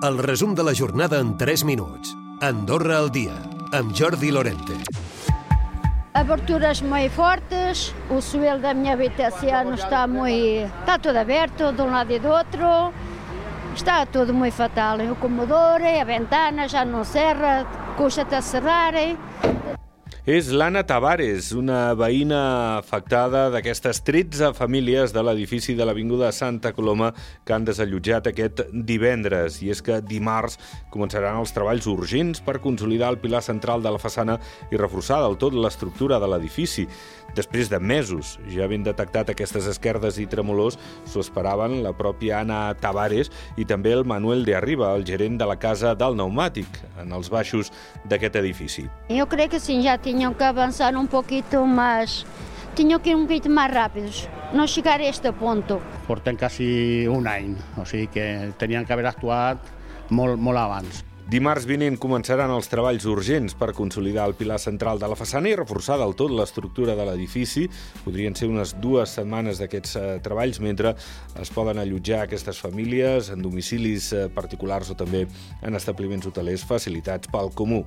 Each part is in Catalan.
El resum de la jornada en 3 minuts. Andorra al día, amb Jordi Lorente. Aberturas muy fuertes, o suelo da minha habitação está muy... está todo aberto de lado e do outro. Está tudo muito fatal. O comedor, a ventana já não cerra, custa a cerrar. És l'Anna Tavares, una veïna afectada d'aquestes 13 famílies de l'edifici de l'Avinguda Santa Coloma que han desallotjat aquest divendres. I és que dimarts començaran els treballs urgents per consolidar el pilar central de la façana i reforçar del tot l'estructura de l'edifici. Després de mesos ja havent detectat aquestes esquerdes i tremolors, s'ho esperaven la pròpia Anna Tavares i també el Manuel de Arriba, el gerent de la casa del pneumàtic, en els baixos d'aquest edifici. Jo crec que sim, já tinham que avançar um pouquinho mais, tinham que ir um pouquinho mais rápidos, não chegar a este ponto. Portem quasi un any, o sigui que tenien que haver actuat molt, molt abans. Dimarts vinent començaran els treballs urgents per consolidar el pilar central de la façana i reforçar del tot l'estructura de l'edifici. Podrien ser unes dues setmanes d'aquests eh, treballs mentre es poden allotjar aquestes famílies en domicilis eh, particulars o també en establiments hotelers facilitats pel comú.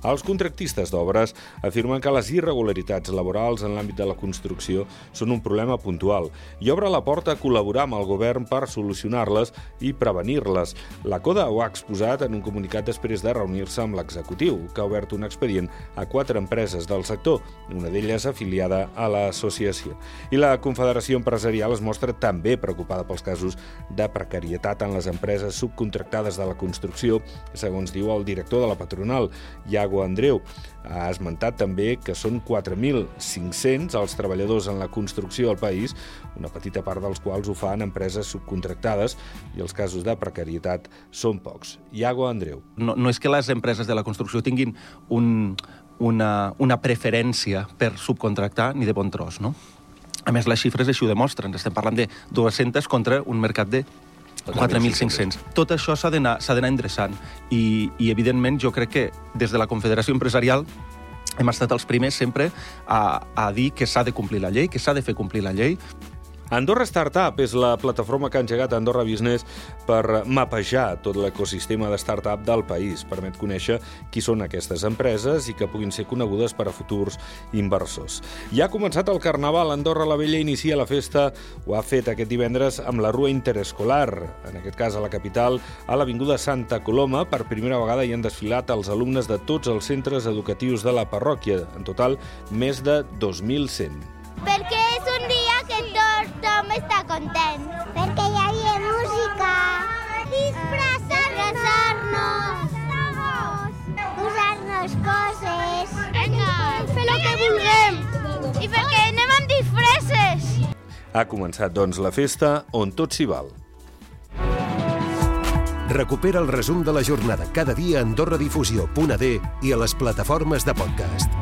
Els contractistes d'obres afirmen que les irregularitats laborals en l'àmbit de la construcció són un problema puntual i obre la porta a col·laborar amb el govern per solucionar-les i prevenir-les. La CODA ho ha exposat en un comunicat després de reunir-se amb l'executiu, que ha obert un expedient a quatre empreses del sector, una d'elles afiliada a l'associació. I la Confederació Empresarial es mostra també preocupada pels casos de precarietat en les empreses subcontractades de la construcció, segons diu el director de la patronal, Iago Santiago Andreu. Ha esmentat també que són 4.500 els treballadors en la construcció al país, una petita part dels quals ho fan empreses subcontractades i els casos de precarietat són pocs. Iago Andreu. No, no és que les empreses de la construcció tinguin un, una, una preferència per subcontractar ni de bon tros, no? A més, les xifres així ho demostren. Estem parlant de 200 contra un mercat de 4.500. Tot això s'ha d'anar endreçant I, i, evidentment, jo crec que des de la Confederació Empresarial hem estat els primers sempre a, a dir que s'ha de complir la llei, que s'ha de fer complir la llei, Andorra Startup és la plataforma que ha engegat Andorra Business per mapejar tot l'ecosistema de startup del país. Permet conèixer qui són aquestes empreses i que puguin ser conegudes per a futurs inversors. Ja ha començat el Carnaval. Andorra la Vella inicia la festa, ho ha fet aquest divendres amb la Rua Interescolar, en aquest cas a la capital, a l'Avinguda Santa Coloma. Per primera vegada hi han desfilat els alumnes de tots els centres educatius de la parròquia. En total, més de 2.100. Perquè és Ha començat, doncs, la festa on tot s'hi val. Recupera el resum de la jornada cada dia a AndorraDifusió.d i a les plataformes de podcast.